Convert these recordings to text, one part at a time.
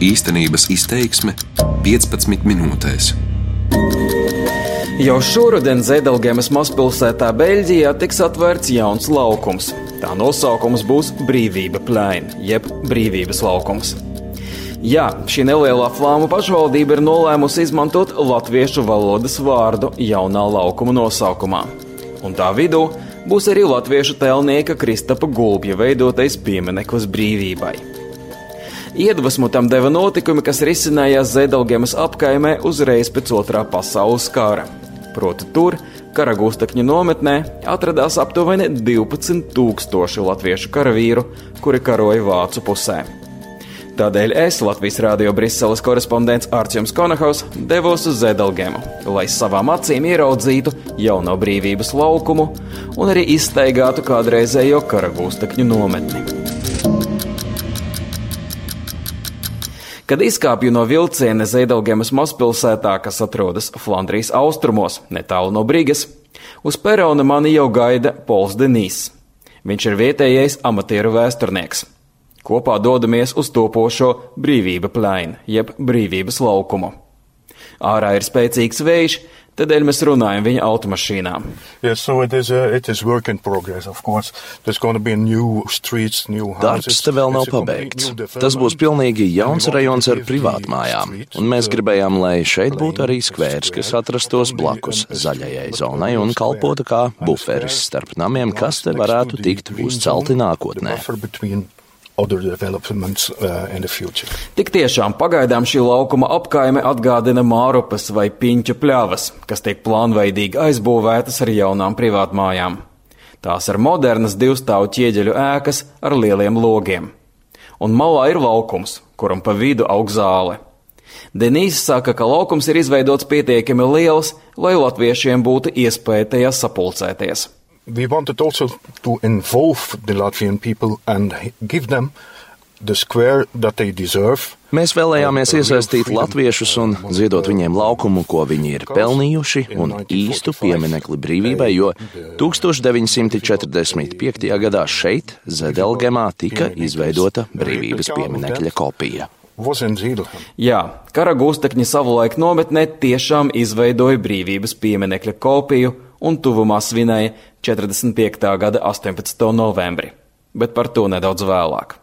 Īstenības izteiksme 15 minūtēs. Jau šoruden Zedelgemes mazpilsētā Beļģijā tiks atvērts jauns laukums. Tā nosaukums būs Brīvība plēna, jeb Brīvības laukums. Jā, šī nelielā flāmu pašvaldība ir nolēmusi izmantot latviešu valodas vārdu jaunā laukuma nosaukumā. Un tā vidū būs arī latviešu tēlnieka Kristapa Gulbja veidotais piemineklis brīvībai. Iedvesmu tam deva notikumi, kas risinājās Zedelgemas apkaimē uzreiz pēc otrā pasaules kara. Proti, tur, Karagūstakņa nometnē, atradās aptuveni 12,000 latviešu karavīru, kuri karoja vācu pusē. Tādēļ es, Latvijas Rādio Briseles korespondents Arčuns Konahaus, devos uz Zedelgemu, lai savām acīm ieraudzītu jauno brīvības laukumu un arī izstaigātu kādreizējo karagūstekņu nometni. Kad izkāpju no vilciena Zeidelgemas mazpilsētā, kas atrodas Flandrijas austrumos, netālu no Brīgas, uz perona mani jau gaida Pols Denīs. Viņš ir vietējais amatieru vēsturnieks. Kopā dodamies uz topošo brīvība plēnu, jeb brīvības laukumu. Ārā ir spēcīgs vējš, tādēļ mēs runājam viņa automašīnā. Yes, so it is, uh, it is progress, streets, Darbs te vēl nav pabeigts. Tas būs pilnīgi jauns rajons ar privātmājām, un mēs gribējām, lai šeit būtu arī skvērs, kas atrastos blakus zaļajai zonai un kalpotu kā buferis starp namiem, kas te varētu tikt uzcelti nākotnē. Uh, Tik tiešām pagaidām šī laukuma apkaime atgādina Mārupas vai Piņķa pļavas, kas tiek plānveidīgi aizbūvētas ar jaunām privātmājām. Tās ir modernas divstāvu ķieģeļu ēkas ar lieliem logiem. Un malā ir laukums, kuram pa vidu aug zāle. Denīze saka, ka laukums ir izveidots pietiekami liels, lai latviešiem būtu iespēja tajā sapulcēties we wanted also to involve the Latvian people and give them the square that they deserve. Mēs vēlējāmies iesaistīt latviešus un ziedot viņiem laukumu, ko viņi ir pelnījuši, un īstu pieminekli brīvībai, jo 1945. gadā šeit, Zedelgemā, tika izveidota brīvības pieminekļa kopija. Jā, kara gūstekņi savulaik nometnē tiešām izveidoja brīvības pieminekļa kopiju un tuvumā svinēja 45. gada 18. novembri, bet par to nedaudz vēlāk.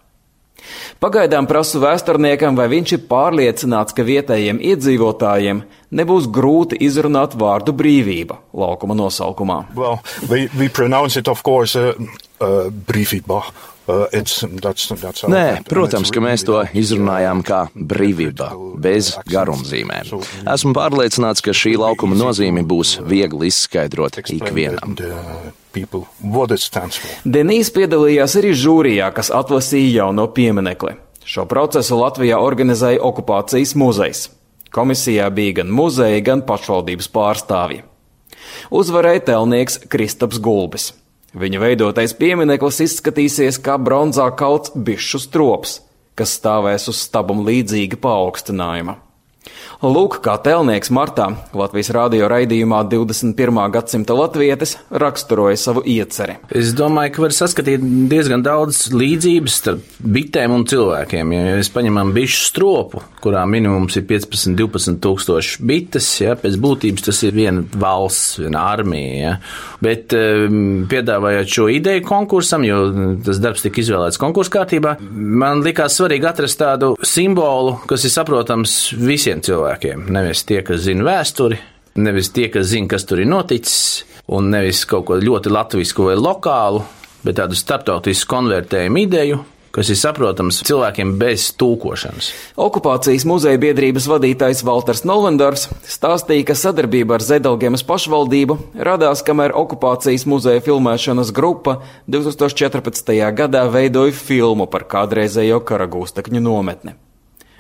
Pagaidām prasu vēsturniekam, vai viņš ir pārliecināts, ka vietējiem iedzīvotājiem nebūs grūti izrunāt vārdu brīvība laukuma nosaukumā. Well, we, we uh, uh. Uh, that's, that's Nē, protams, ka mēs to izrunājām kā brīvība, bez garumzīmēm. Esmu pārliecināts, ka šī laukuma nozīme būs viegli izskaidrot ikvienam. Denīs piedalījās arī žūrijā, kas atlasīja jauno pieminekli. Šo procesu Latvijā organizēja okupācijas muzejs. Komisijā bija gan muzeja, gan pašvaldības pārstāvji. Uzvarēja telnieks Kristaps Gulbis. Viņa veidotais piemineklis izskatīsies kā bronzā kauts bišu strops, kas stāvēs uz stabam līdzīga paaugstinājuma. Lūk, kā tēlnieks martā Latvijas radio raidījumā 21. gadsimta latvietis raksturoja savu ieceri. Es domāju, ka var saskatīt diezgan daudz līdzības starp bitēm un cilvēkiem. Ja mēs paņemam bišu stropu, kurā minimums ir 15, 12 tūkstoši bites, ja, pēc būtības tas ir viena valsts, viena armija. Ja. Bet piedāvājot šo ideju konkursam, jo tas darbs tika izvēlēts konkursu kārtībā, man likās svarīgi atrast tādu simbolu, kas ir saprotams visiem cilvēkiem cilvēkiem. Nevis tie, kas zina vēsturi, nevis tie, kas zina, kas tur ir noticis, un nevis kaut ko ļoti latvisku vai lokālu, bet tādu starptautisku konvertējumu ideju, kas ir saprotams cilvēkiem bez tūkošanas. Okupācijas muzeja biedrības vadītājs Walters Nolendors stāstīja, ka sadarbība ar Zedelgemas pašvaldību radās, kamēr okupācijas muzeja filmēšanas grupa 2014. gadā veidoja filmu par kādreizējo karagūstekņu nometni.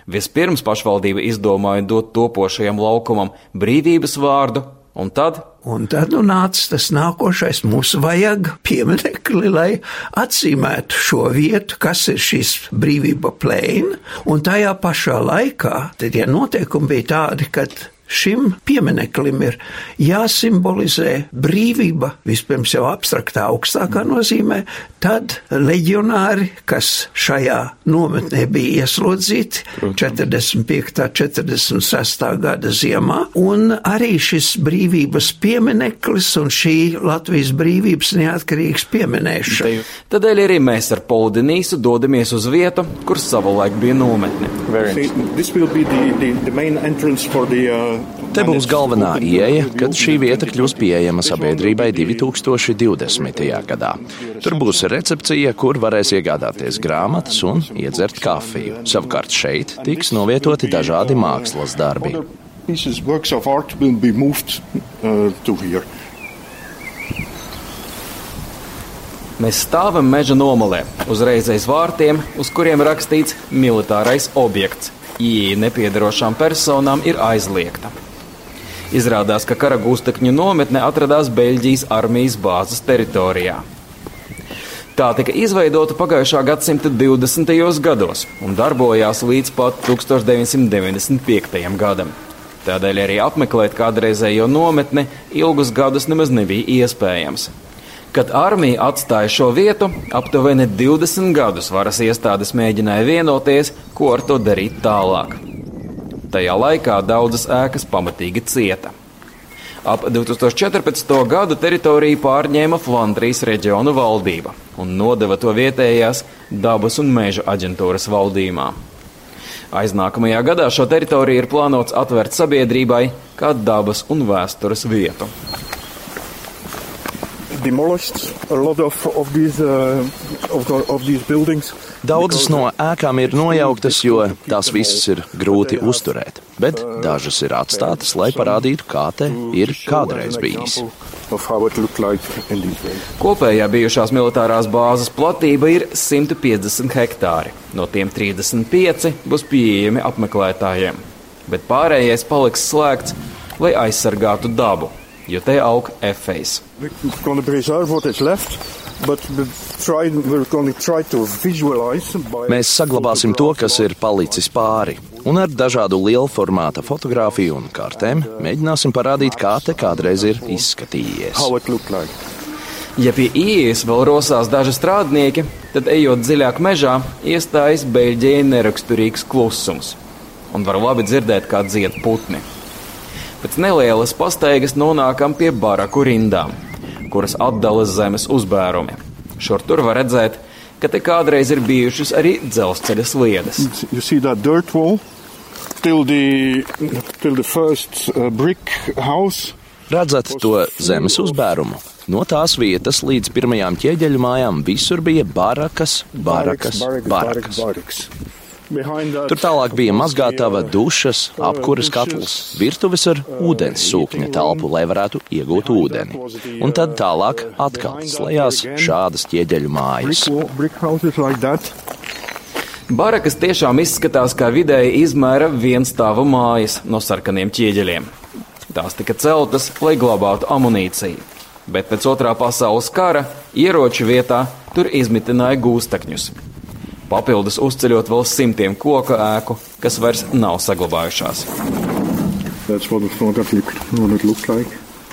Vispirms pašvaldība izdomāja dot topošajam laukumam brīvības vārdu, un tad? Un tad nu nāca tas nākošais, mums vajag pieminekli, lai atzīmētu šo vietu, kas ir šis brīvība plēna, un tajā pašā laikā, tad ja noteikumi bija tādi, ka šim piemineklim ir jāsimbolizē brīvība, vispirms jau abstraktā augstākā nozīmē, tad leģionāri, kas šajā nometnē bija ieslodzīti 45. 46. gada ziemā, un arī šis brīvības piemineklis un šī Latvijas brīvības neatkarīgas pieminēšana. Tādēļ arī mēs ar Poldenīsu dodamies uz vietu, kur savulaik bija nometne. Te būs galvenā ieeja, kad šī vieta kļūs pieejama sabiedrībai 2020. gadā. Tur būs recepcija, kur varēs iegādāties grāmatas un iedzert kafiju. Savukārt šeit tiks novietoti dažādi mākslas darbi. Mēs stāvam meža nomalē, uzreiz aiz vārtiem, uz kuriem rakstīts militārais objekts. Ieeja nepiedarošām personām ir aizliegta. Izrādās, ka karagūstekņu nometne atradās Beļģijas armijas bāzes teritorijā. Tā tika izveidota pagājušā gadsimta 20. gados un darbojās līdz pat 1995. gadam. Tādēļ arī apmeklēt kādreizējo nometni ilgus gadus nemaz nebija iespējams. Kad armija atstāja šo vietu, aptuveni 20 gadus varas iestādes mēģināja vienoties, ko ar to darīt tālāk. Tajā laikā daudzas ēkas pamatīgi cieta. Ap 2014. gadu teritoriju pārņēma Flandrijas reģionu valdība un nodeva to vietējās dabas un meža aģentūras valdībā. Aiznākamajā gadā šo teritoriju ir plānots atvērt sabiedrībai kā dabas un vēstures vietu demolished a lot of, of these, uh, of, of these buildings. Daudzas no ēkām ir nojauktas, jo tās visas ir grūti uzturēt, bet dažas ir atstātas, lai parādītu, kā te ir kādreiz bijis. Kopējā bijušās militārās bāzes platība ir 150 hektāri. No tiem 35 būs pieejami apmeklētājiem, bet pārējais paliks slēgts, lai aizsargātu dabu jo te aug efejs. Mēs saglabāsim to, kas ir palicis pāri, un ar dažādu lielu formāta fotografiju un kartēm mēģināsim parādīt, kā te kādreiz ir izskatījies. Ja pie ieejas vēl rosās daži strādnieki, tad, ejot dziļāk mežā, iestājas Beļģijai neraksturīgs klusums, un var labi dzirdēt, kā dzied putni. Pēc nelielas pastaigas nonākam pie baraku rindām, kuras atdala zemes uzbērumi. Šur tur var redzēt, ka te kādreiz ir bijušas arī dzelzceļa sliedes. Till the, till the first, uh, Redzat to zemes uzbērumu? No tās vietas līdz pirmajām ķieģeļu mājām visur bija barakas, barakas, barakas. barakas. barakas. Tur tālāk bija mazgātava, dušas, apkuras katls, virtuves ar ūdens sūkņa telpu, lai varētu iegūt ūdeni. Un tad tālāk atkal slēdzās šādas ķieģeļu mājas. Barakas tiešām izskatās kā vidēji izmēra vienstāvu mājas no sarkaniem ķieģeļiem. Tās tika celtas, lai glabātu amunīciju, bet pēc otrā pasaules kara ieroču vietā tur izmitināja gūstekņus. Papildus uzceļot vēl simtiem koku ēku, kas vairs nav saglabājušās.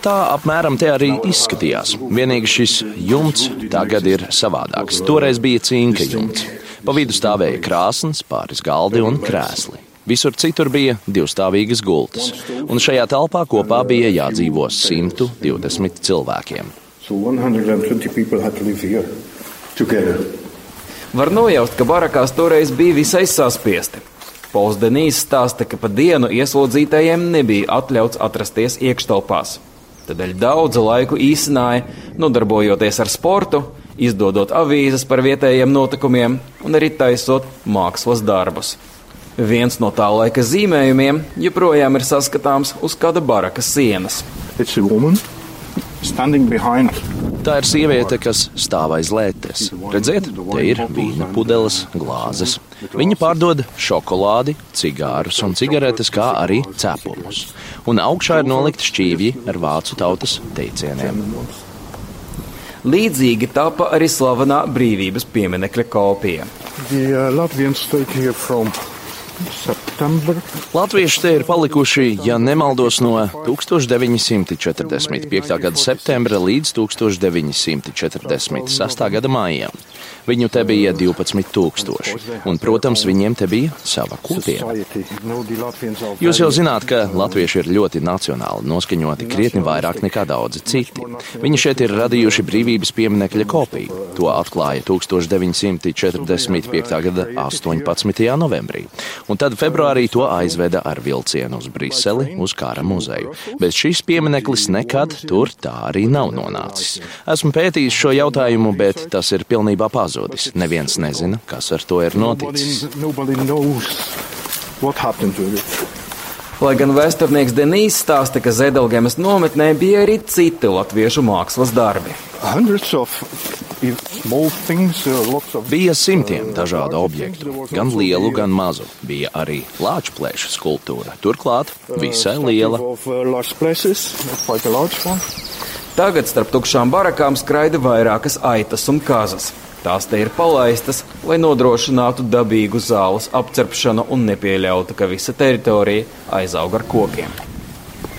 Tā apmēram te arī izskatījās. Vienīgi šis jumts tagad ir savādāks. Toreiz bija cinka jumts. Pa vidu stāvēja krāsns, pāris galdi un krēsli. Visur citur bija divstāvīgas gultas, un šajā telpā kopā bija jādzīvo 120 cilvēkiem. So 120 people had to live here together. Var nojaust, ka barakās toreiz bija visai saspiesti. Pols Denīs stāsta, ka pa dienu ieslodzītajiem nebija atļauts atrasties iekštelpās. Tādēļ daudzu laiku īsināja, nodarbojoties ar sportu, izdodot avīzes par vietējiem notikumiem un arī taisot mākslas darbus. Viens no tā laika zīmējumiem joprojām ir saskatāms uz kāda barakas sienas. Tā ir sieviete, kas stāv aiz lētes. Redziet, te ir vīna pudeles, glāzes. Viņa pārdod šokolādi, cigārus un cigaretes, kā arī cepumus. Un augšā ir nolikti šķīvji ar vācu tautas teicieniem. Līdzīgi tapa arī slavenā brīvības pieminekļa kopija. The, uh, September. Latvieši te ir palikuši, ja nemaldos, no 1945. gada septembra līdz 1946. gada maijam. Viņu te bija 12,000, un, protams, viņiem te bija sava kopiena. Jūs jau zināt, ka latvieši ir ļoti nacionāli noskaņoti krietni vairāk nekā daudzi citi. Viņi šeit ir radījuši brīvības pieminekļa kopiju. To atklāja 1945. gada 18. novembrī, un tad februārī to aizveda ar vilcienu uz Briseli, uz Kara muzeju. Bet šis piemineklis nekad tur tā arī nav nonācis. Esmu pētījis šo jautājumu, bet tas ir pilnībā pazudis pazudis. Neviens nezina, kas ar to ir noticis. Lai gan vēsturnieks Denīs stāsta, ka Zedelgemas nometnē bija arī citi latviešu mākslas darbi. Bija simtiem dažādu objektu, gan lielu, gan mazu. Bija arī lāču plēša skulptūra, turklāt visai liela. Tagad starp tukšām barakām skraida vairākas aitas un kazas. Tās te ir palaistas, lai nodrošinātu dabīgu zāles apcerpšanu un nepieļautu, ka visa teritorija aizaug ar kokiem.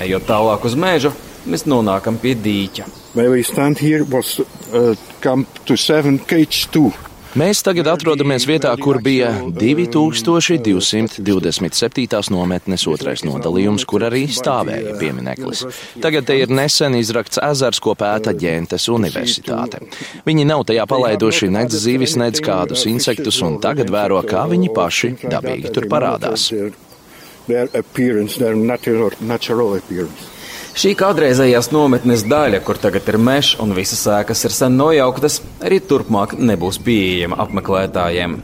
Ejot tālāk uz mežu, mēs nonākam pie dīķa. Where we stand here was uh, come to seven cage two. Mēs tagad atrodamies vietā, kur bija 2227. nometnes otrais nodalījums, kur arī stāvēja piemineklis. Tagad te ir nesen izrakts ezers, ko pēta Ģentes universitāte. Viņi nav tajā palaiduši nec zivis, nec kādus insektus, un tagad vēro, kā viņi paši dabīgi tur parādās. Their appearance, their natural, natural appearance. Šī kādreizējās nometnes daļa, kur tagad ir mežs un visas ēkas ir sen nojauktas, arī turpmāk nebūs pieejama apmeklētājiem.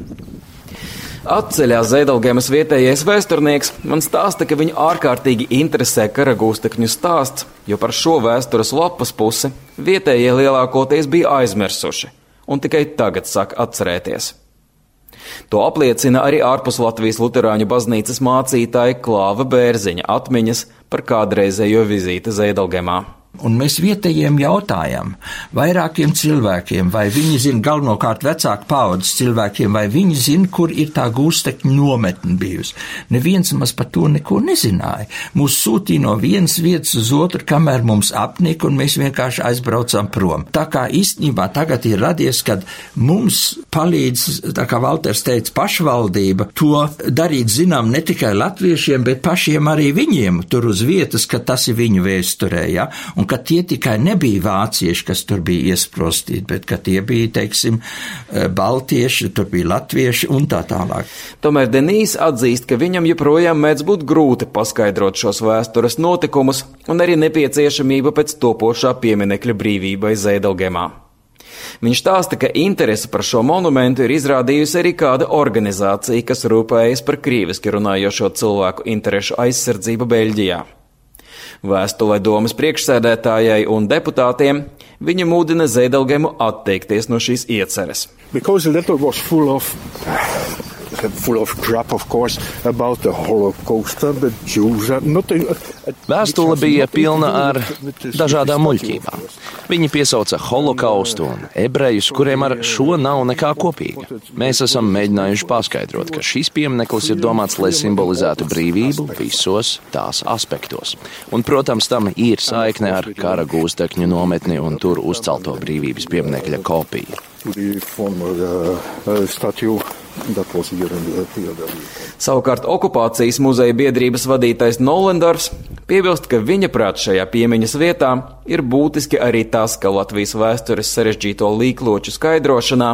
Atceļā Zēdelgēmas vietējais vēsturnieks man stāsta, ka viņu ārkārtīgi interesē karagūstekņu stāsts, jo par šo vēstures lapas pusi vietējie lielākoties bija aizmirsuši un tikai tagad sāk atcerēties. To apliecina arī ārpus Latvijas Lutāņu baznīcas mācītāja Klāva Bērziņa atmiņas par kādreizējo vizīti Zēdelgemā. Un mēs vietējiem jautājam, vairākiem cilvēkiem, vai viņi zina, galvenokārt vecāku paudzes cilvēkiem, vai viņi zina, kur ir tā gūstekņa nometne bijusi. Neviens maz par to neko nezināja. Mūs sūtīja no vienas vietas uz otru, kamēr mums apnika, un mēs vienkārši aizbraucam prom. Tā kā īstenībā tagad ir radies, kad mums palīdz, tā kā Valters teica, pašvaldība to darīt zinām ne tikai latviešiem, bet pašiem arī viņiem tur uz vietas, ka tas ir viņu vēsturē. Ja? Un ka tie tikai nebija vācieši, kas tur bija iesprostīti, bet ka tie bija, teiksim, eh, baltieši, tur bija latvieši un tā tālāk. Tomēr Denīs atzīst, ka viņam joprojām mēdz būt grūti paskaidrot šos vēstures notikumus un arī nepieciešamība pēc topošā pieminekļa brīvībai Zēdelgemā. Viņš stāsta, ka interesi par šo monumentu ir izrādījusi arī kāda organizācija, kas rūpējas par krīviski runājošo cilvēku interešu aizsardzību Beļģijā. Vēstulē domas priekšsēdētājai un deputātiem viņa mudina Zēdelgemu atteikties no šīs ieceres. full of crap, of course, about the Holocaust, the Jews. Nothing, Vēstule bija pilna ar dažādām muļķībām. Viņi piesauca holokaustu un ebrejus, kuriem ar šo nav nekā kopīga. Mēs esam mēģinājuši paskaidrot, ka šis piemineklis ir domāts, lai simbolizētu brīvību visos tās aspektos. Un, protams, tam ir saikne ar kara gūstekņu nometni un tur uzcelto brīvības pieminekļa kopiju. Former, uh, Savukārt okupācijas muzeja biedrības vadītājs Nolendorfs piebilst, ka viņa prāt šajā piemiņas vietā ir būtiski arī tas, ka Latvijas vēstures sarežģīto līkloču skaidrošanā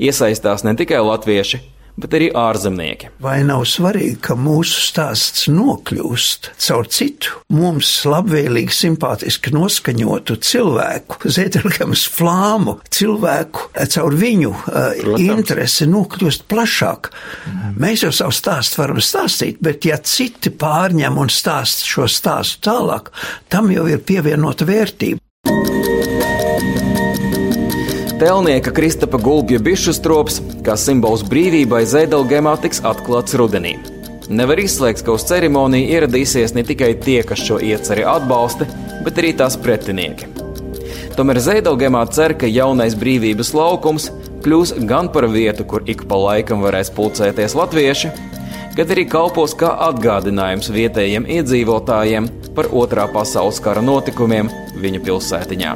iesaistās ne tikai latvieši, bet arī ārzemnieki. Vai nav svarīgi, ka mūsu stāsts nokļūst caur citu, mums labvēlīgi, simpātiski noskaņotu cilvēku, Zēdelgams flāmu cilvēku, caur viņu uh, interesi nokļūst plašāk. Mm. Mēs jau savu stāstu varam stāstīt, bet ja citi pārņem un stāst šo stāstu tālāk, tam jau ir pievienota vērtība. Telnieka Kristapa Gulbja bišu strops, kā simbols brīvībai Zēdelgēmā, tiks atklāts rudenī. Nevar izslēgt, ka uz ceremoniju ieradīsies ne tikai tie, kas šo ieceri atbalsta, bet arī tās pretinieki. Tomēr Zēdelgēmā cer, ka jaunais brīvības laukums kļūs gan par vietu, kur ik pa laikam varēs pulcēties latvieši, gan arī kalpos kā atgādinājums vietējiem iedzīvotājiem par otrā pasaules kara notikumiem viņa pilsētiņā.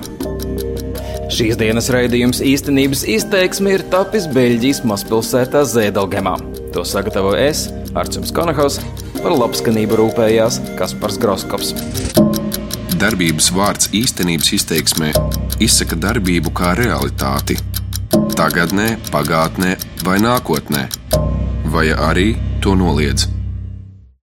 Šīs dienas raidījums īstenības izteiksme ir tapis Beļģijas mazpilsētā Zēdelgemā. To sagatavoju es, Arčuns Konahaus, par labskanību rūpējās Kaspars Groskops. Darbības vārds īstenības izteiksmē izsaka darbību kā realitāti. Tagatnē, pagātnē vai nākotnē, vai arī to noliedz.